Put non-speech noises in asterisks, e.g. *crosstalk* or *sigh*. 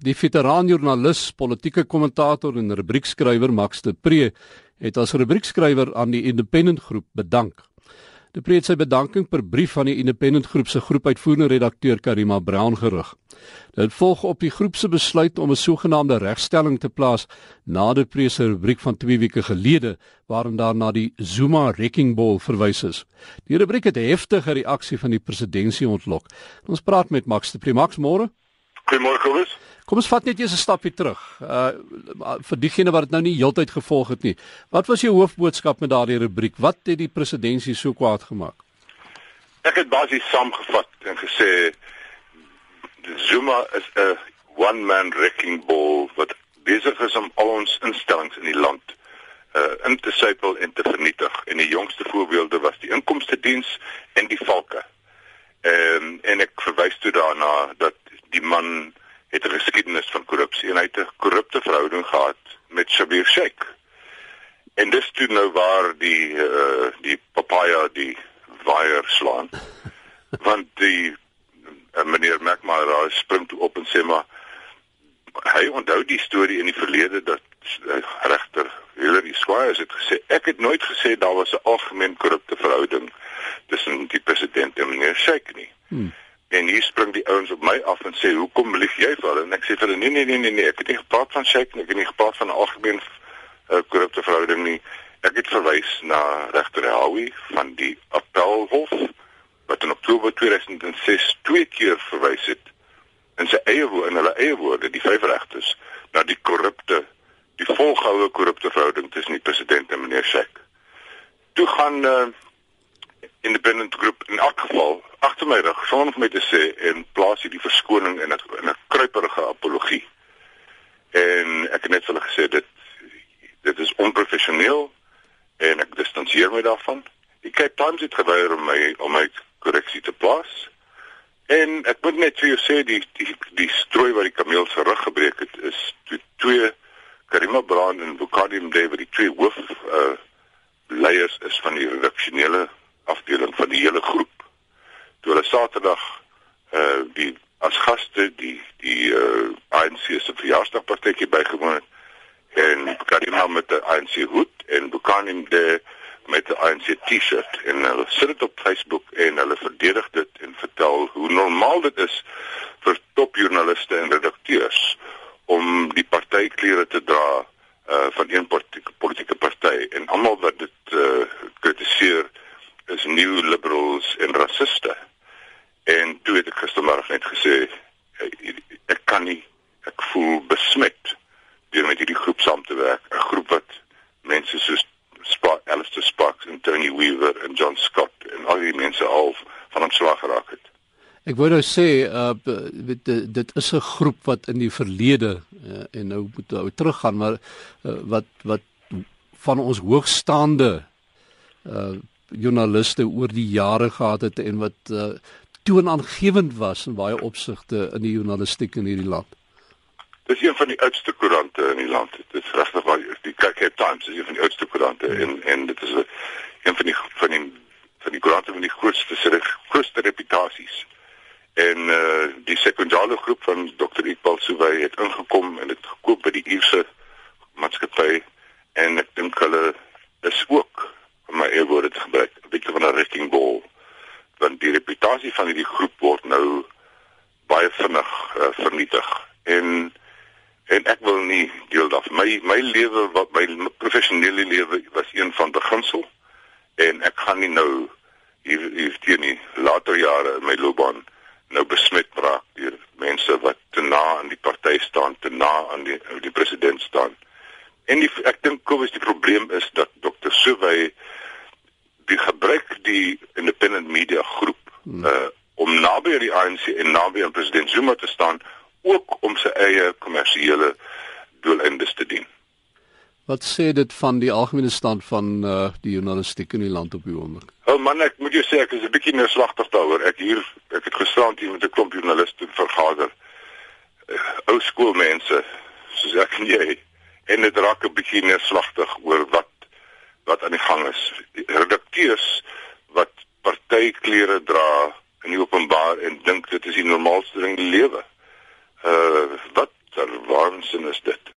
Die veteran-joernalis, politieke kommentator en rubriekskrywer Max de Pre het as rubriekskrywer aan die Independent Groep bedank. De Pre het sy bedanking per brief aan die Independent Groep se groepuitvoerende redakteur Karima Brown gerig. Dit volg op die groep se besluit om 'n sogenaamde regstelling te plaas na de Pre se rubriek van 2 weke gelede waarin daar na die Zuma Wrecking Ball verwys is. Die rubriek het heftige reaksie van die presidentskap ontlok. Ons praat met Max de Pre. Max, môre. Goeiemôre, Kobus. Kom ons vat net eers 'n stapie terug. Uh vir diegene wat dit nou nie heeltyd gevolg het nie. Wat was jou hoofboodskap met daardie rubriek? Wat het die presidentsie so kwaad gemaak? Ek het basies saamgevat en gesê Zuma is 'n one man wrecking ball wat besig is om al ons instellings in die land uh in te sypel en te vernietig. En die jongste voorbeelde was die inkomste diens en die valke. Ehm um, en ek verwys toe daarna dat die man het 'n geskiedenis van korrupsie en hy het 'n korrupte verhouding gehad met Shabir Sheikh. En dis toe nou waar die uh, die papaya die waier slaan. *laughs* Want die uh, meneer Macmar daar spring toe op en sê maar hy onthou die storie in die verlede dat uh, regter Hillary Squires het gesê ek het nooit gesê daar was 'n algemeen korrupte verhouding tussen die president en meneer Sheikh nie. Hmm. En hier spring die ouens op my af en sê hoekom lieg jy vir hulle? En ek sê vir hulle nee nee nee nee nee, ek het nie gepraat van shake nie, ek het nie gepraat van 'n algemeen uh, korrupte verhouding nie. Ek het verwys na regter Howie van die Appelhof wat in Oktober 2006 twee keer verwys het in sy eie woorde, in hulle eie woorde, die vyf regters na die korrupte die volgehoue korrupte verhouding tussen die president en meneer Shek. Toe gaan uh, independent groep in elk geval agter my rug sonder vir my te sê en plaas hierdie verskoning in 'n in 'n kruiperige apologie. En ek het net vir hulle gesê dit dit is onprofessioneel en ek distansieer my daarvan. Die Cape Times het geweier om my om my korreksie te plaas. En ek moet net vir jou sê die die die strooi wat die kameel se rug gebreek het is toe twee Karima Brand en Bukadi Mdebe die twee hoof uh leiers is van die redaksionele afdeling van die hele groep. Toe hulle Saterdag uh die as gaste die die uh ANC se verjaarsdagpartytjie bygewoon het en Karima met die ANC hoed en Bukanim de met die ANC T-shirt en hulle sit dit op Facebook en hulle verdedig dit en vertel hoe normaal dit is vir topjoernaliste en redakteurs om die partyklere te dra uh van een politieke party en almal wat dit uh kritiseer is new liberals en rassiste. En toe het ek gistermiddag net gesê ek kan nie ek voel besmet deur met hierdie groep saam te werk, 'n groep wat mense soos Spark Alistair Sparks en Tony Weaver en John Scott en al die mense al van ontslag geraak het. Ek wou nou sê uh dit is 'n groep wat in die verlede uh, en nou moet nou teruggaan maar uh, wat wat van ons hoogstaande uh joernaliste oor die jare gehad het en wat uh, toonaangewend was in baie opsigte in die journalistiek in hierdie land. Dis een van die oudste koerante in die land. Dit is regtig waar die Cape Times is een van die oudste koerante hmm. en en dit is een van die van die van die koerante met die grootste se grootste reputasies. En uh die sekondale groep van Dr. Iqbal Souwey het ingekom en dit gekoop by die maatskappy en ek dink hulle is ook om my eie woorde te gebruik, 'n bietjie van 'n wrecking ball. Want die reputasie van hierdie groep word nou baie vinnig uh, vernietig. En en ek wil nie deel daarvan. My my lewe wat my professionele lewe was een van beginsel en ek gaan nie nou hier hier teen nie later jare in my loopbaan nou besmet raak deur mense wat te na aan die party staan, te na aan die die president staan. En die, ek dink Kobus die probleem is dat Dr. Suwey die gebruik die independent media groep hmm. uh om naby die ANC en naby aan president Zuma te staan ook om sy eie kommersiële doeleindes te dien. Wat sê dit van die algemene stand van uh die journalistiek in die land op die oomblik? O oh man, ek moet jou sê ek is 'n bietjie neerslagtig daaroor. Ek hier ek het gestaan hier met 'n klomp joernaliste vergader. Uh, ou skoolmense soos ek en jy en dit raak 'n bietjie neerslagtig oor wat wat aan die gang is. Redakteurs wat partyklere dra in die openbaar en dink dit is die normaalste ding in die lewe. Uh wat waarwinsin is dit?